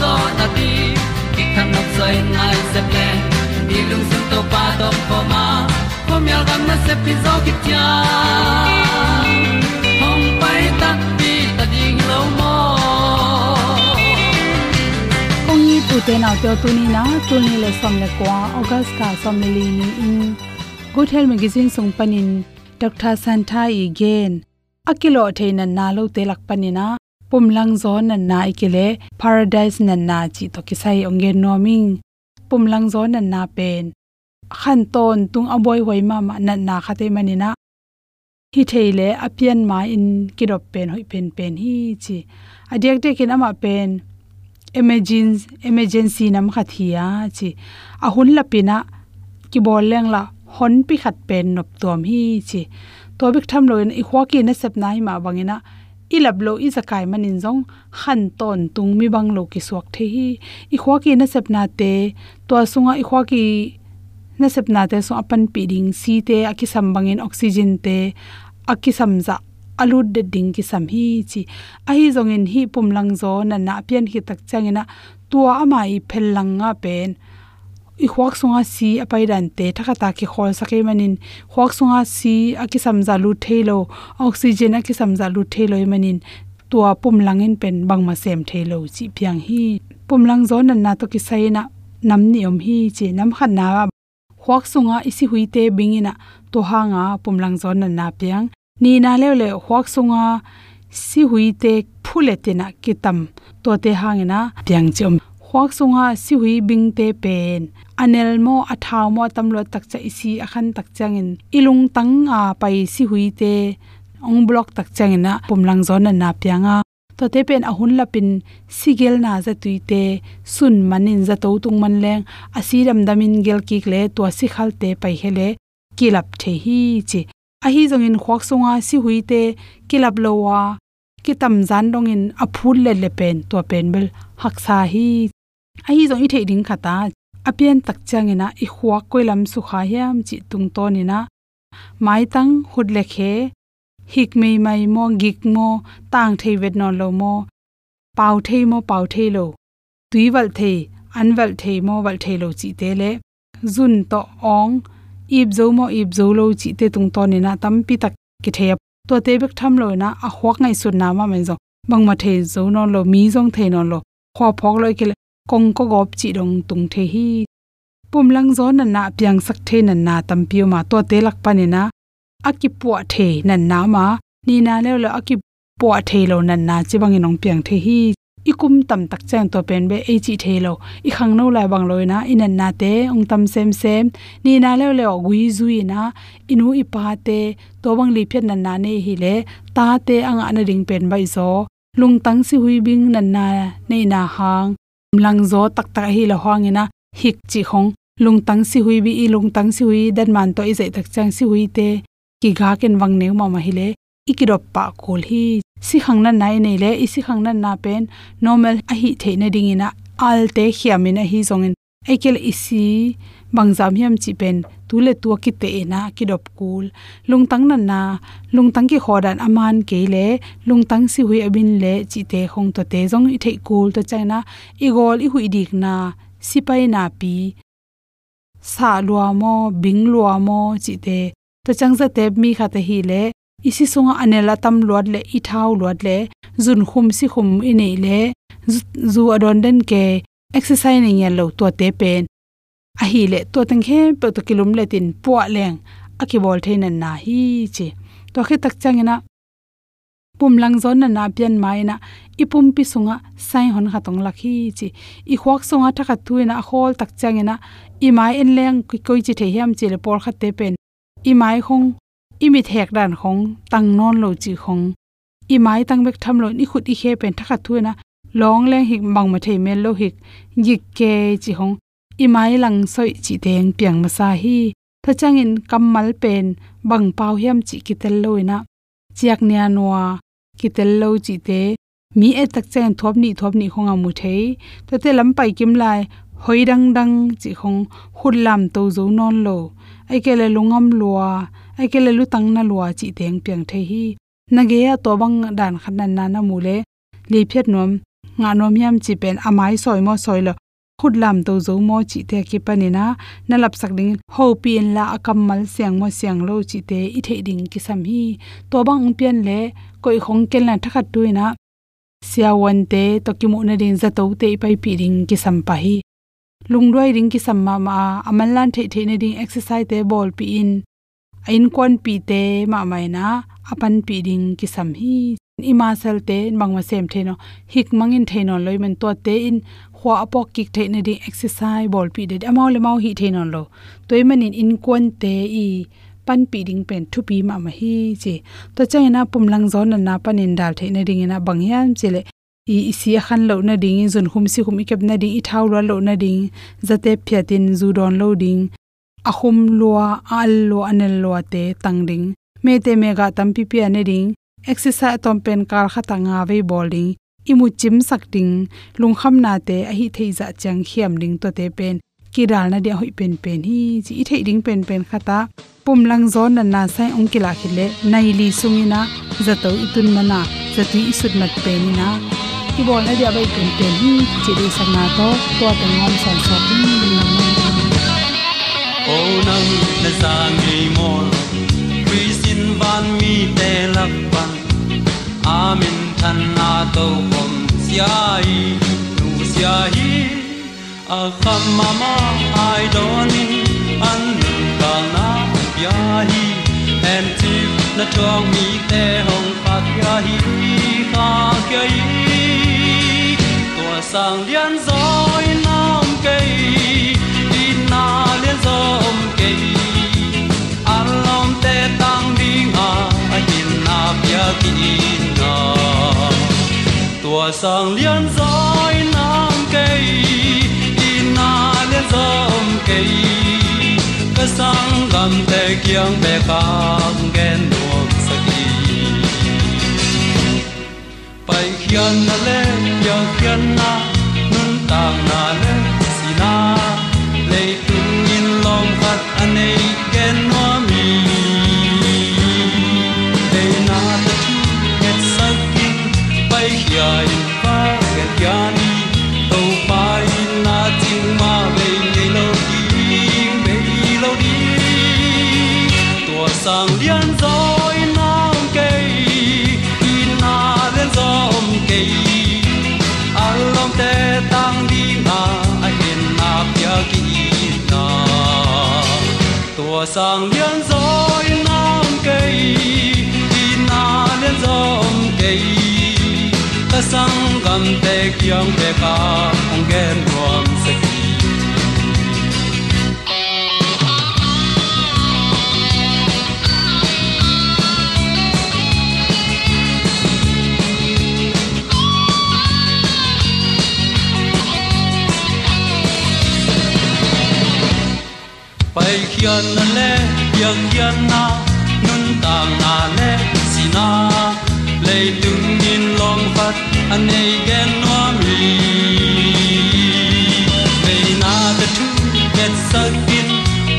zo na ti ki kan nok sai nai se ple ni lung sun to pa do ko ma. Ko mi al gam na se pi zo ki tia hong pai ta pi ta ding lo mo ong ni tu te na to tu ni na tu ni le som le kwa august ka som le li ni in. Good health magazine sung panin dr santha again. Akilo theina na lo te lak panina pumlang zo na na ikile paradise na na chi to kisai onge noming pumlang zo na na pen khan ton tung aboi hoi ma ma na na khate manina hi theile apian ma in kidop pen hoi pen pen hi chi adiak de kin ama pen emergency emergency nam khathia chi ahun lapina ki bol leng la hon pi khat pen nop tom hi chi to bik tham loin i khwa ki na sep nai ma bangina ilap lo i zakai manin zong, han ton tung mi bang lo ki suak the hi. I khwa ki na sep na te to sunga i khwa ki na sep na te so apan pi ding si te aki sam bangin oxygen te aki samza alu de ding ki sam hi chi. A hi zong in hi pum lang zo na na pian hi tak changena tua ama i phel lang nga pen i khwak sunga si apai ran te thaka ta ki khol sake manin khwak sunga si aki samza lu thelo, oxygen aki samza lu thelo manin tua pum langin pen bangma sem thelo chi piang hi. Pum lang zon nan na to ki sai na nam ni om hi che nam khan na. Khwak sunga isi hui te bingina to hanga pum lang zon nan na piang ni na le le khwak sunga si hui te phule te na kitam. To te hangena piang chom khwak sunga si hui bing te pen anel mo athaw mo tamlo tak cha isi akhan tak changin. Ilung tang, a, pai si hui te, ong block tak changina pumlang zon na pianga to te pen ahun lapin sigel na za tuite sun manin za to tung man leng asiram damin gel ki kle to si khal te pai hele kilap the hi chi. A hi zongin khwak sunga si huite kilap lowa kitam zan dongin aphul le le pen to pen bel haksa hi. A hi zong i the ding khata apian tak changena i khwa koilam su kha hiam chi tung to ni na mai tang hut le khe hik mei mai mo, gik mo, tang thei vet no lo mo, pau thei mo, pau thei lo. Tui wal thei, an wal thei mo wal thei lo chi te le. Zun to ong, ip zo mo, ip zo lo chi te tung to ni na tam pi tak ki thei to te bek tham lo na a hwak ngai su na ma men zo. Bang ma thei zo no lo, mi zong thei no lo. Kho phok lo ke kong ko gop chi dong tung the hi. Pum lang zo na na piang sak the na na tam pi ma to te lak pa ni na. Aki po the na na ma. Ni na le lo aki po the lo na na chi bang inong piang the hi. Ikum tam tak chang to pen be e chi the lo. I khang no la bang loi na. In na te, ong tam sem sem. Ni na le le gui zui na. Inu i pa te. To bang li phet na na ne hi le. Ta te anga na ring pen bai zo. Lung tang si hui bing na na nei na hang lang zo tak tak hi la hwang ina, hik chi khong lung tang si hui bi i lung tang si hui dan man to i zai tak chang si hui te. Ki ga ken wang ne ma ma hi le ikirop pa kol hi. Si khangna nai nei le isi khangna na pen. Normal a hi theina ding ina, al te khiamina hi zongin ekel isi bangjam hiam chi pen tule tu ki te na ki dop kul. Lungtang na na, lungtang ki khodan aman ke le, lungtang si hui abin le chi te khong to te zong i thei kul to chaina i gol i hui dik na, sipai na pi. Sa lua mo, bing lua mo chi te, to changza te mi kha te hi le. Isi sunga anela tam luat le, i thau luat le. Zun khum si khum i nei le. Zu adon den ke, exercise ni ya lo to te pen a hi le to tang he pe to kilum le tin puwa leng. A ki bol thein na hi che to khe tak changena pum lang zon na na pian mai na. Ipum pi sunga, sai hon kha tong lakhi chi. I khwak sunga thakha tuina hol tak changena i mai en leng ki koi chi the hiam chi le por kha te pen. I mai khong, i mi thek dan khong, tang non lo chi khong. I mai tang bek tham lo ni khut i khe pen thakha thuina long leng hik mang ma thei mel lo hik. Yik ke chi hong imai lang soi chi teng piang ma sa hi. Tha changin kammal pen, bang pau hiam chi kitel loina chiak nia noa, kitel lo chi te. Mi e tak chen thop ni thop ni khonga mu thei. To te lam pai kim lai, hoi dang dang chi khong khut lam to zo non lo. Ai ke le lungam lua, ai ke le lu tang na lua chi teng piang thei hi. Na ge ya to bang dan khan na na mu le. Li phet nom nga nom yam chi pen amai soi mo soi lo khut lam to zo mo chi te ki panina na lap sak ding, ho pin la akam mal siang mo siang lo chi te i the ding ki sam hi. To bang pian le, koi khong kel na thakat tuina. Sia wan te, to ki mu na din za to te pai pi ding ki sam pa hi. Lung roi ring ki sam ma ma amal lan the the na ding exercise te ball pi in. Ain kon pi te ma mai na, apan pi ding ki sam hi. Ima sel te mangma sem the no, hik mangin the no loi men to te in hwa apok kik the na ding exercise ball pi de amau le mau hi the non lo toy manin in kon te i pan pi ding pen thu pi ma ma hi che to chang na pum lang zon na panin dal the na ding na bang bangyan chele i isi khan lo na ding in zun khum si khum ikep na ding i thaw lo na ding zate phyatin zu don lo ding ahum lua al lo anel lo te tang ding me te me ga tam pi pi ane ding exercise tom pen kar khata nga ve bowling imu chim sak ding lung kham na te a hi thei za chang khiam ding to te pen. Ki dal na dia hoi pen pen hi, chi i thei ding pen pen khata. Pum lang zon na na sai ong ki la khile nai li sungina zato itun mana zati isut mat pe ni ki bol na dia bai pen pen hi, chi de sang na to to ta ngom san so pi nam o nang na sa mi mo pri sin ban mi te lak ban amen than na to om sia nu sia a à, kham mama ai donin an ta na ya hi. And to na trong mi te hong fa ya hi kha ke hi. Tua sang lian tua sang liên dõi nam cây in na lian zom cây cơ sang gam te kyang be ka gen nuam saki bay khian na lên ya khian na nâng tàng na lên sang liên dõi nam ke in na liên dõm cây. Alom te tang di na a hin na pya ki na tua sang liên dõi nam ke in na liên dõm ke ta sang gam te kyang te ka ong gen rom se na le yang yan na. Nun ta na le si na. Le tung din long fat an nei gen no mi ve na ta tu get sakin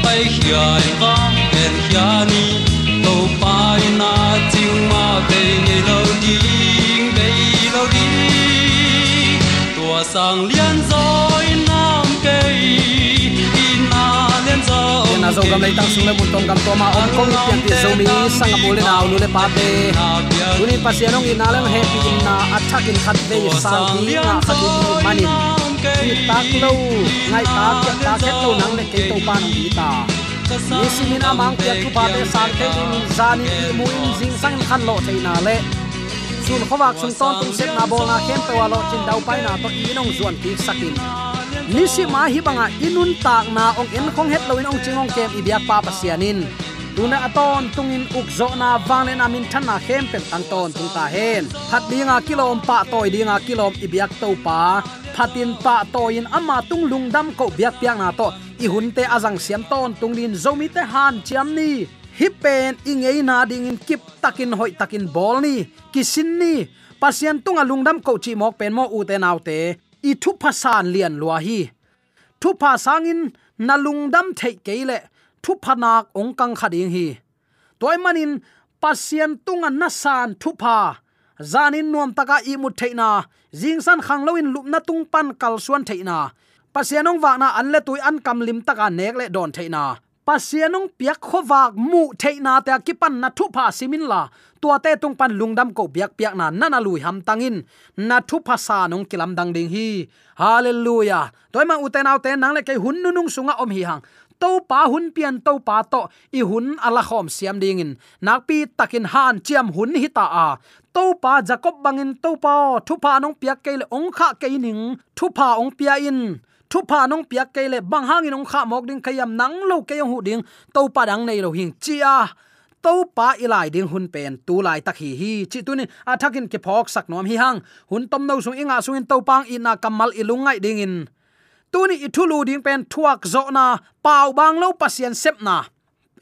pai khian va gen khiani to pai na ting ma ve nei lo ding ve lo ding tua sang lian zo gam lai tang sung le mun tong gam to ma om kong pian ti zo mi sang a bole naw lu le pa te tuni pasianong in na le he pi in na attack in khat ve sa ti na khat in mani ni tak lo ngai ta ke ta ke lo nang le ke to pa nang ti ta. Ni simin mang pia tu pa te sang te in za ni mu in jing sang khan lo te na le sun khowak sun ton tung set na bol na kem wa lo chin dau pai na to inong zuan ki sakin nisi ma hi banga inun tak na ong en khong het loin ong chingong kem ibyak pa pasianin tuna aton tungin ukzo na wangle na min thana na khem pen tan ton tung ta hen. Phat dinga kilom pa toy dinga kilom ibyak to pa. Phatin pa toin ama tung lungdam ko biak piang na to. I hun te azang siam ton tunglin zomi te han chiam ni. Hi pen ingei na ding in kip takin hoi takin bol ni. Kisin ni. Pasian tunga lungdam ko chi mok pen mo u te naw te i thu phasan lian lua hi. Thu pha sangin nalungdam thei keile thu phanak ong kang khading hi. Toy manin pasien tunga na san thu pha zanin nuam taka i mu theina. Jingsan khangloin lupna tung pan kal suan theina. Pasianong wa na anle tui an kam lim taka nek le don theina. Pasianong piak khowak mu theina ta kipan na thu pha simin la tua te tung pan lungdam ko biak piak na nana lui ham tangin. Na thu phasa nong kilam dang ding hi. Hallelujah. Toy ma uten au te nang le ke hun nu nung sunga om hi hang. To pa hun pian to pa to, i hun ala khom siam ding in. Nak pi takin han chiam hun hi ta a. To pa jacob bangin to pa thu pa nong piak ke le ong kha ke ning. Thu pa ong pia in. Thu pa nong piak ke le bang hang in ong kha mok ding khayam nang lo ke hu ding. To pa dang nei lo hing chia to pa ilai ding hun pen tu lai tak hi hi. Chi tu ni athakin ke phok sak nom hi hang. Hun tom no sung inga sung in to pang ina kamal ilungai ding in. Tu ni ithulu ding pen thuak zo na, pau bang lo pasien sep na.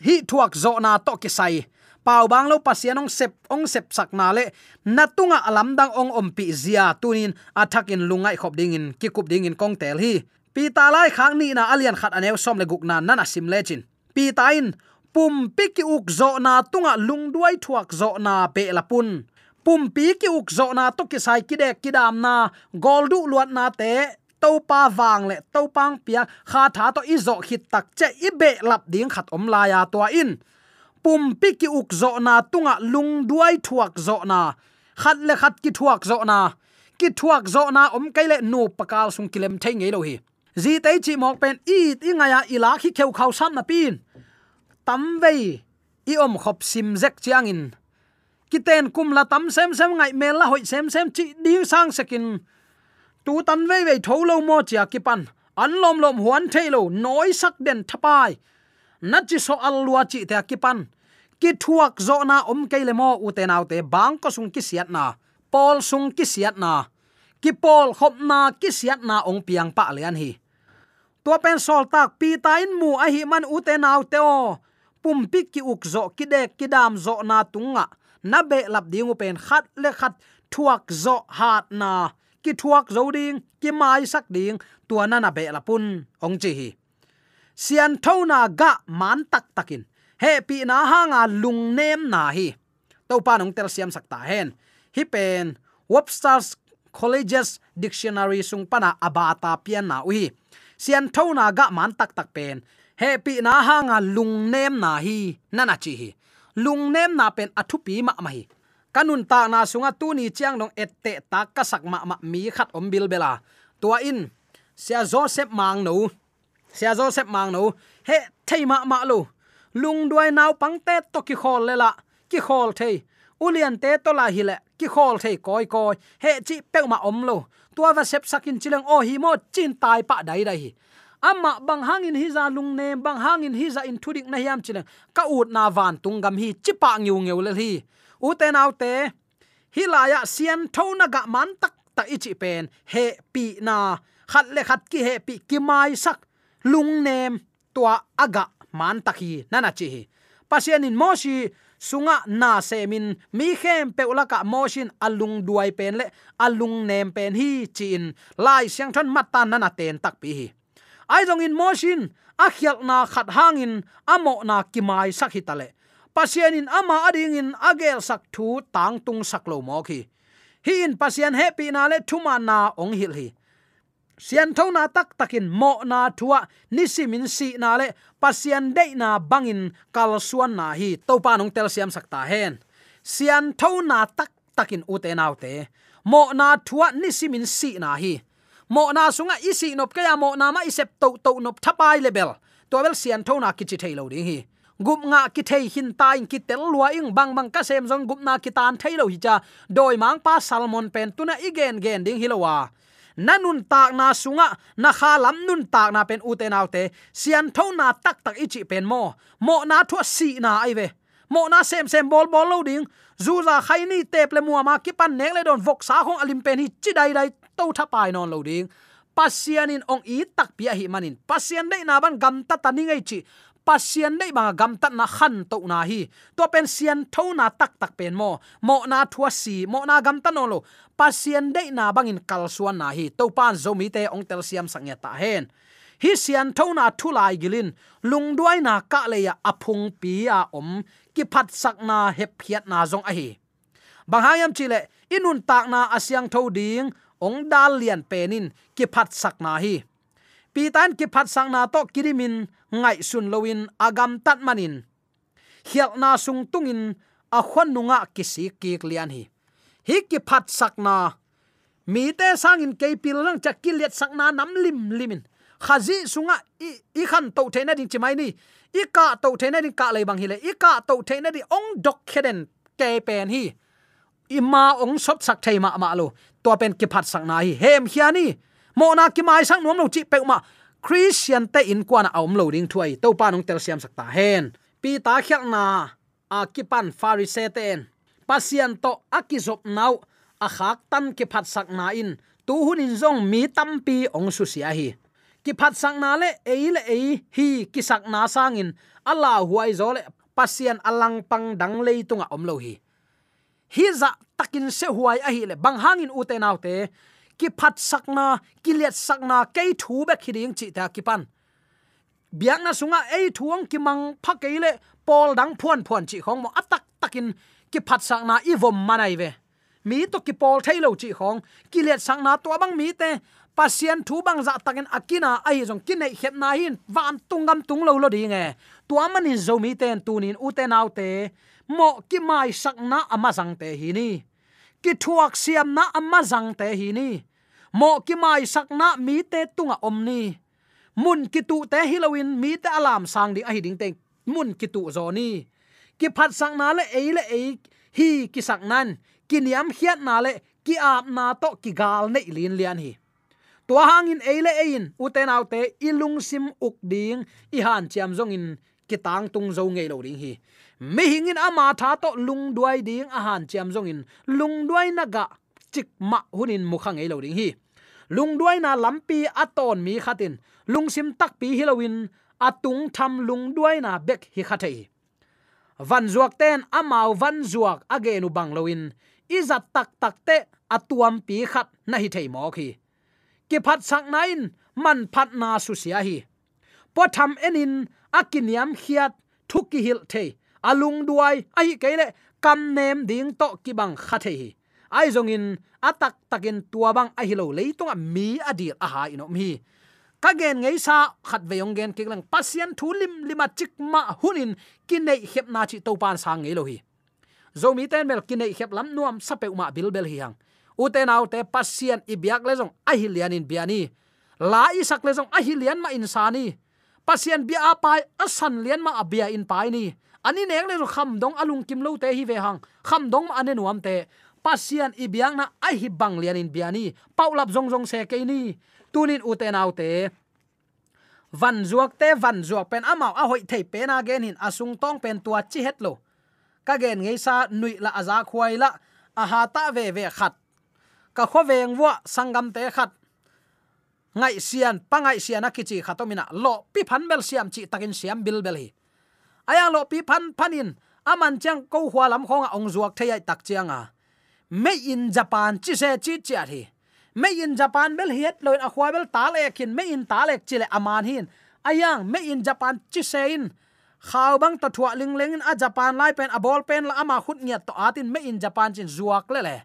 Hi thuak zo na to ki sai. Pau bang lo pasien ong sep ong sep sak na le. Natunga alam dang ong om pi zia tunin athakin lungai khop ding in, ki kup ding in kong tel hi. Pi ta lai khang ni na alian khat anew som le guk na nana sim lechin pi ta in pum pi ki uk zo na tunga lungduai thuak zo na pe lapun pum pi ki uk zo na to ki sai ki dek ki dam na. Goldu luat na te to pa wang le to pang pia. Kha tha to i zo khit tak che i be lap ding khat om la ya to in. Pum pi ki uk zo na tunga lung duai thuak zo na. Khat le khat ki thuak zo na. Ki thuak zo na om kai le nu pakal sung kilem thei ngei lo hi. Zi tei chi mok pen i ti nga ya ila khi kheu khau sam na pin tam vei i om khop sim zek chiang in kiten kum la tam sem sem ngai mel la hoi sem sem chi ding sang sekin. Tu tan vei vei tho lo mo chia ki pan. An lom lom huan thailo noi sak den thapai. Na chi so al lua chi te ki pan. Ki thuak zo na om ke le mo u te nau te bang ko sung ki siat na. Pol sung ki siat na. Ki pol khop na ki siat na ong piang pa lian hi. Tua pen sol tak pi ta in mu a hi man u te nau te o pum pi ki uk zo ki dek, ki dam zo na tunga na be lap ding pen khat le khat, thuak zo hat na. Ki thuak zo ding, ki mai sak ding, tua na na be la pun. Ong chi hi. Sian thona ga man tak takin. He pi na ha nga lung nem na hi. To pa nong tel siam sakta hen. Hi pen, webster's colleges dictionary sung pana abata pian na uhi sian thona ga man tak tak pen happy na hanga lung nem na hi nana chi hi. Lung nem na pen athu pi ma ma hi. Kanun ta na sunga tu ni chiang nong ette ta ka sak ma ma mi khat om bil bela. Tua in, sia joseph mang no sia joseph mang no he thei ma ma lo lung duai nau pang te to ki khol le la, ki khol thei. Ulian te to la hi le, ki khol thei koi koi. He chi pe ma om lo tua va sep sakin chilang o hi mo chin tai pa dai dai hi amma bang hangin hi za lung ne, bang hangin hi za in thudik na yam chile. Ka ut na van tung gam hi, chipa ngiu ngeu le hi. U te nau te, hi la ya sian thona ga man tak ta ichi pen. He pi na, khat le khat ki he pi ki mai sak. Lung nem tua aga man takhi nana chi hi. Pasian in moshi sunga na semin mi khem peula ka motion alung duai pen le alung nem pen hi chin lai siang thon matan nana ten tak pi hi ai dong in motion a khial na khat hangin amo na kimai sak tale pasian in ama ading in agel sak thu tang tung sak lo mo khi hi in pasian happy na le thuma na ong hil hi. Sian tho na tak takin mo na thua nisimin si na le pasian dei na bangin kal suan na hi to pa nong tel siam sakta hen. Sian tho na tak takin ute naute mo na thua nisimin si na hi. Mo na sunga isi nop kaya mo na ma isep to to nop thapai level to bel sian tho na kichi thailo ding hi gup nga ki thei hin ta in ki tel lua ing bang bang ka sem jong gup na ki tan thailo hi cha doi mang pa salmon pen tuna igen gen ding hilowa nanun tak na sunga na kha lam nun tak na pen uten autte sian tho na tak tak ichi pen mo mo na thua si na ai ve mo na sem sem bol bol lo ding zu za khai ni tep le muama ki pan nek le don vok sa khong alim pen hi chi dai dai to tha pai non lo ding pasian in ong i tak pia hi manin pasian dei na ban gam ta tani ngai chi pasian dei bang gam ta na khan to na hi to pen sian tho na tak tak pen mo mo na thua si mo na gam ta no lo pasian dei na bang in kal suan na hi to pan zo mi te ong tel siam sang ya ta hen hi sian tho na thu lai gilin lung duai na ka le ya aphung pi a om ki phat sak na hep phiat na zong a hi bang hayam chile inun tak na asyang tho ding ong dal lian penin ki phat sak na hi pi tan ki phat sak na to kirimin ngai sun loin agam tat manin hial na sung tungin a khon nunga kisi ki lian hi hi ki phat sak na mi te sang in ke pil lang chak ki liet sak na nam lim limin khazi sunga i i khan to thena ding chimai ni i ka to thena ding ka lai bang hi le i ka to thena di ong dok kheden ke pen hi ima ong sop sak thei ma ma lo. To pen ki phat sak na hi. Hem hiani. Mo na ki mai sang nom lo chi pe ma christian te in kwana aum lo ding thuai. To pa nong tel siam sakta hen. Pi ta khyak na. A ki pan pharise ten pasian to akizop nau. A khak tan ki phat sak na in. Tu hun in zong mi tam pi ong su sia hi. Ki phat sak na le e le e hi ki sak na sang in. Ala huai zo le. Pasian alang pang dang le tunga om lo hi hi za takin se huai a hi le bang hangin ute naute, ki phat sakna, ki let sakna, ke thu be khiding chi ta ki pan. Biang na sunga ei thuang ki mang pha ke le pol dang phuan phuan chi khong mo atak takin ki phat sakna i vom manai ve. Mi to ki pol thailo chi khong, ki let sakna to bang mi te, pasien thu bang za takin akina ai jong kinai khep na hin, van tungam tung lo lo ding e tuamani zomi ten tunin uten autte mo ki mai sakna ama sang te hi ni. Ki thuak siam na ama zang te hi ni. Mo ki mai sak na mi te tunga om ni. Mun ki tu te hilowin mi te alam sang ding a hi ding te mun ki tu zo ni. Ki phat sang na le ei le ei hi ki sak nan. Ki niam hiat na le ki ap na to ki gal nei lin lian hi. Tua hangin eile ein uten autte ilung sim uk ding, i han chiam zong in ki tang tung zo ngei lo ding hi mi hingin ama tha to lung duai ding a han chiam jong in. Lung duai na ga chik ma hunin mukhang ei lo ding hi. Lung duai na lampi aton mi khatin lung sim tak pi hilowin atung tham lung duai na bek hi khathei van zuak ten amao van zuak agenu bangloin izat tak tak te atuam pi khat na hi thei mo khi. Ki phat sak nain man phat na su sia hi. Po tham enin akiniam khiat thuki hil thei alung duai ai kele kam nem ding to ki bang khathe hi. Ai zong in atak takin tua bang, a hilo leitung a mi adil a ha ino mi ka gen ngei sa, khat ve yong gen kiklang pasien thu lim lima chik ma hunin kinai hep na chi to pan sang ngei lo hi. Zomi ten mel kinai hep lam nuam sape uma bil bel hi hang. Uten autte pasien ibyak le zong, a hilian in biani la isak le zong, a hilian ma insani pasien bia pai asan lian ma abia in pai ni ani nek le kham dong alung kim lo te hi ve hang. Kham dong ane nuam te. Pasian ibiang na ai hi bang lian in biani. Paulap zong zong se ke ni. Tunin uten autte van zuak te, van zuak pen amao a hoi thei pen a gen hin. Asung tong pen tua chi het lo. Ka gen ngei sa nui la aza khuai la. A ha ta ve ve khat. Ka kho veng wa sangam te khat. Ngai sian pangai sian akichi khatomina lo, pi phan bel siam chi takin siam bil bel hi aya lo pi phan phanin aman chang ko hwa lam khong ong zuak thei tak chianga me in japan, chi se chi chi hi me in japan bel hiet loin a khwa bel tal e kin. Me in tal ek chile aman hin. Ayang me in japan chi se in. Khaw bang ta thua ling ling a japan lai pen a ball pen la ama khut ngiat to atin me in japan chin zuak le le.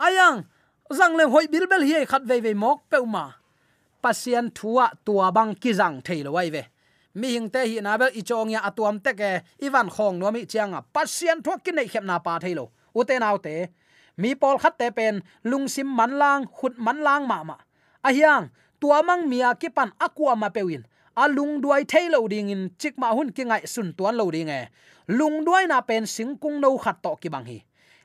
Ayang, zang le hoi bil bel hi khat ve ve mok pe ma pasian thua tua bang ki jang thailo wai ve mi hing te hi na bel i chong ya atuam te ke. Iwan khong no mi chianga pasien thua ki nei khep na pa thailo u te nau te. Mi pol khat te pen. Lung sim man lang, khut man lang ma ma. A hiang tuamang mia ki pan akua ma pewin a lung duai thailo ding in, chik ma hun ki ngai sun tuan lo ding e. Lung duai na pen singkung no khat to ki bang hi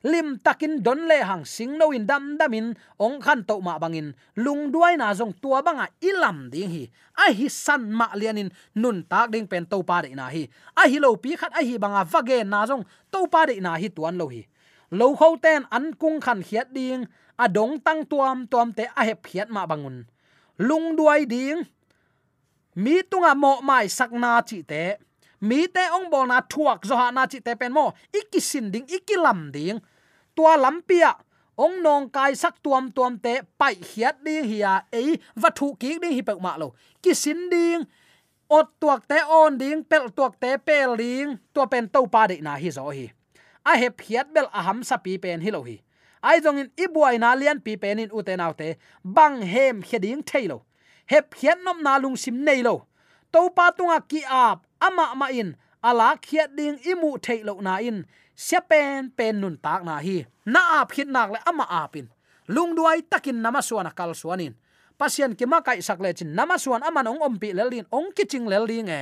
lim takin don le hang sing no in dam damin ong khan to ma bangin lung duai na jong tua banga ilam ding hi. A hi san ma lianin nun tak ding pen to pa de na hi. A hi lo pi khat a hi banga vage na jong to pa de na hi tuan lo hi. Lo kho ten an kung khan khiat ding, a dong tang tuam tuam te a hep khiat ma bangun lung duai ding, mi tunga mo mai sakna chi te. Mi te ong bol na thuak zo ha na chi te pen mo. Ikisin ding ikilam ding tua lampia ong nong kai sak tuam tuam te, pai hiat ding hia e va thu ki ding hi pe ma lo ki sin ding ot tuak te on ding pel tuak te pel ding tua pen to pa de na hi zo hi a hep hiat bel aham sa pi pen hi lo hi ai jong in ibuai na lian pi pen in uten autte bang hem heding thailo hep phiat nom na lung sim nei lo to pa tunga ki ap ama ma in ala khiat ding imu thailo na in sia pen pen nun tak na hi. Na ap khit nak le ama apin. Lung duai takin nama suana kal suanin. Pasien ki ma kai sak le chin nama suan aman ong ompi lelin ong kiching lelin e.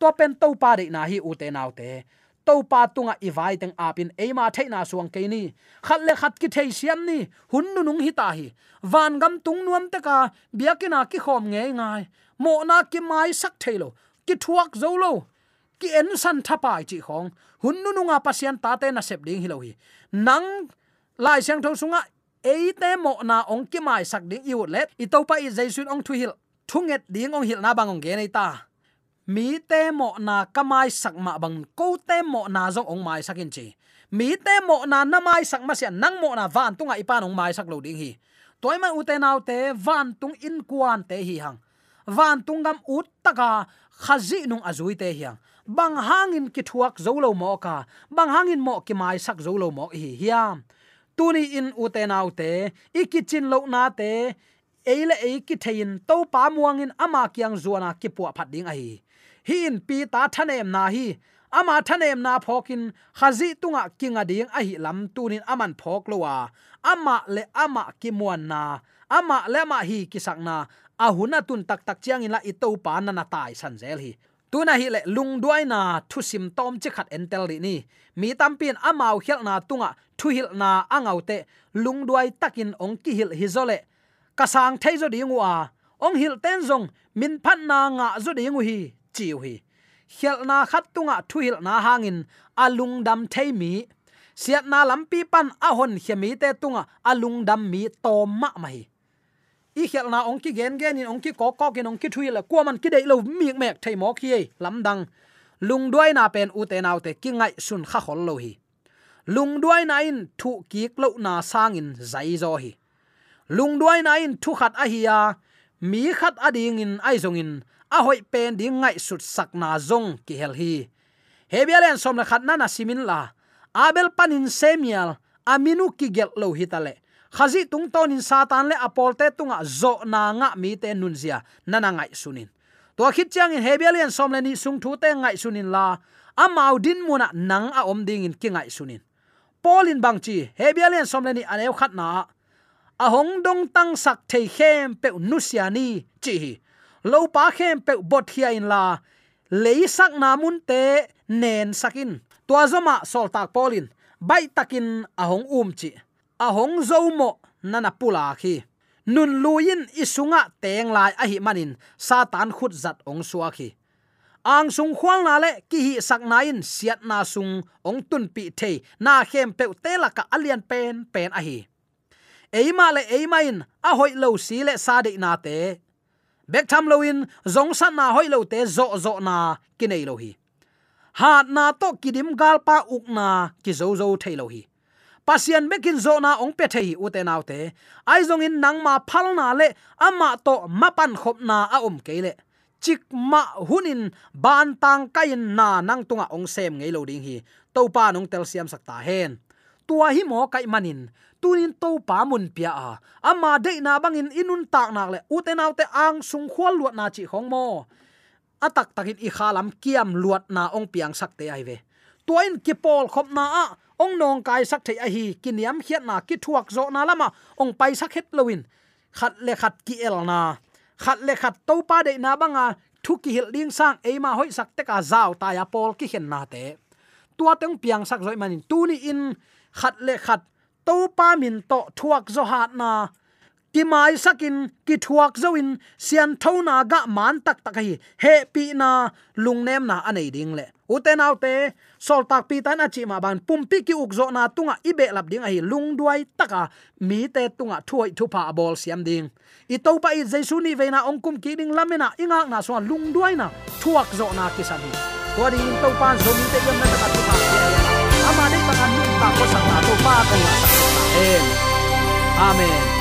To pen to pa de na hi u te nau te. To pa tunga iwai teng apin eima theina suang ke ni. Khat le khat ki thei siam ni, hun nu nung hi ta hi. Van gam tung nuam te ka biakina ki khom nge ngai. Mo na ki mai sak thailo ki thuak zo lo ki en san thapa chi khong. Hun nu nunga pasian ta te na sep ding hi lo hi. Nang lai sang tho sunga eite mo na ong ki mai sak ding yu let. I to pa i jaisun ong thu hil. Thunget ding ong hil na bang ong ge nei ta. Mi te mo na kamai sak ma bang, ko te mo na zong ong mai sakin chi. Mi te mo na na mai sak ma sian, nang mo na van tunga ipan ong mai sak lo ding hi. Toy ma ute naw te, van tung in kuan te hi hang. Van tungam ut taka khazi nung azui te hiang bang hangin ki thuak zolo mo ka. Bang hangin mo ki mai sak zolo mo hi hiam. Tuni in utenau te ikichin lo na te, eile e ki thein to pa muangin ama kyang zuana ki pu phat ding ai in pi ta thanem na hi. Ama thanem na phokin khazi tunga kinga ding a hi lam tunin aman phok lowa. Ama le ama ki muan na. Ama le ma hi ki sakna ahuna tun tak tak chiang in la i pa na na tai san zel hi tuna hi le lung duai na thu sim tom che khat entel ri ni. Mi tampin amau khel na tunga, thu hil na angaute lung duai takin ong ki hil hi zole kasang thei zo dingu a. Ong hil ten zong, min phan na nga zo dingu hi chiu hi. Khel na khat tunga, thu hil na hangin alung dam thei mi. Siat na lampi pan ahon hemi te tunga alung dam mi tom ma mai i khel na ong ki gen gen in ong ki ko ko gen ong ki thui la ko man ki dei lo mi mek thei mo khi lam dang lung duai na pen u te nau te ki ngai sun kha khol lo hi lung duai na in thu ki lo na sang in zai zo hi lung duai na in thu khat a hi ya à, mi khat ading in ai zong in, a hoi pen ding ngai sut sak na zong ki hel hi hebialen som la khat na na simin la abel panin semial aminu ki gel lo hi tale khazi tung ton in satan le apol te tunga zo na nga mi te nun zia. Nana ngai sunin. To khit chang in hebelian som le ni sung thu te ngai sunin la. Amau din muna nang a om ding in kingai sunin. Polin bang chi hebelian som le ni anew khat na. A hong dong tang sak thei khem pe nusiani chi lo pa khem pe bot hia in la. Lei sak na mun te nen sakin. Tua zoma sol tak polin bai takin ahong um chi ahong zomo nana pula khi. Nun luin isunga teng lai a hi manin satan khut zat ong suwa khi. Ang sung khwang na le, ki hi sak na in siat na sung ong tun pi the na khem pe te la ka alian pen pen a hi. Eima le eima in, a hoi lo si le sa de na te. Bek tham lo in, zong san na hoi lo te zo zo na, ki nei lo hi. Hat na to kidim gal pa uk na, ki zo zo thei lo hi pasian bekin zo na ong pe thei u te nau te. Ai zong in nang ma phal na le ama to mapan khop na a om ke le. Chik ma hunin ban tang kain na nang tunga ong sem ngei lo ding hi. To pa nong tel siam sakta hen. Tua hi mo kai manin tunin to pa mun pia a. Ama de na bangin inun tak nak le, u te nau te ang sung khwal luat na chi khong mo. Atak takin i khalam kiam luat na ong piang sak te ai ve. Tuain ki pol khop na a ong nong kai sak thei a hi, kiniam khiat na, ki thuak zo na lama, ong pai sak het lowin khat le khat ki el na. Khat le khat to pa de na banga, thu ki hil ding sang e ma hoi sak te ka zaw ta ya pol ki hen na te. Tua teng piang sak zoi manin, tu ni in. Khat le khat to pa min to thuak zo hat na ki mai sakin, ki thuak zoin sian thona ga man tak tak hi, he pi na lungnem na anei ding le. Uten autte sol tak pi tan achi ma ban, pum pi ki uk zo na tunga ibe lap ding hi, lung duai taka mi te tunga thuai thu pa bol siam ding. I to pa i jesu ni ve na ong kum ki ding lamena inga na so lung duai na, thuak zo na ki sa sami to di in to pan zo mi te yam na ta pa ama ni ta ka mi ta ko sa ta to pa ko na. Amen.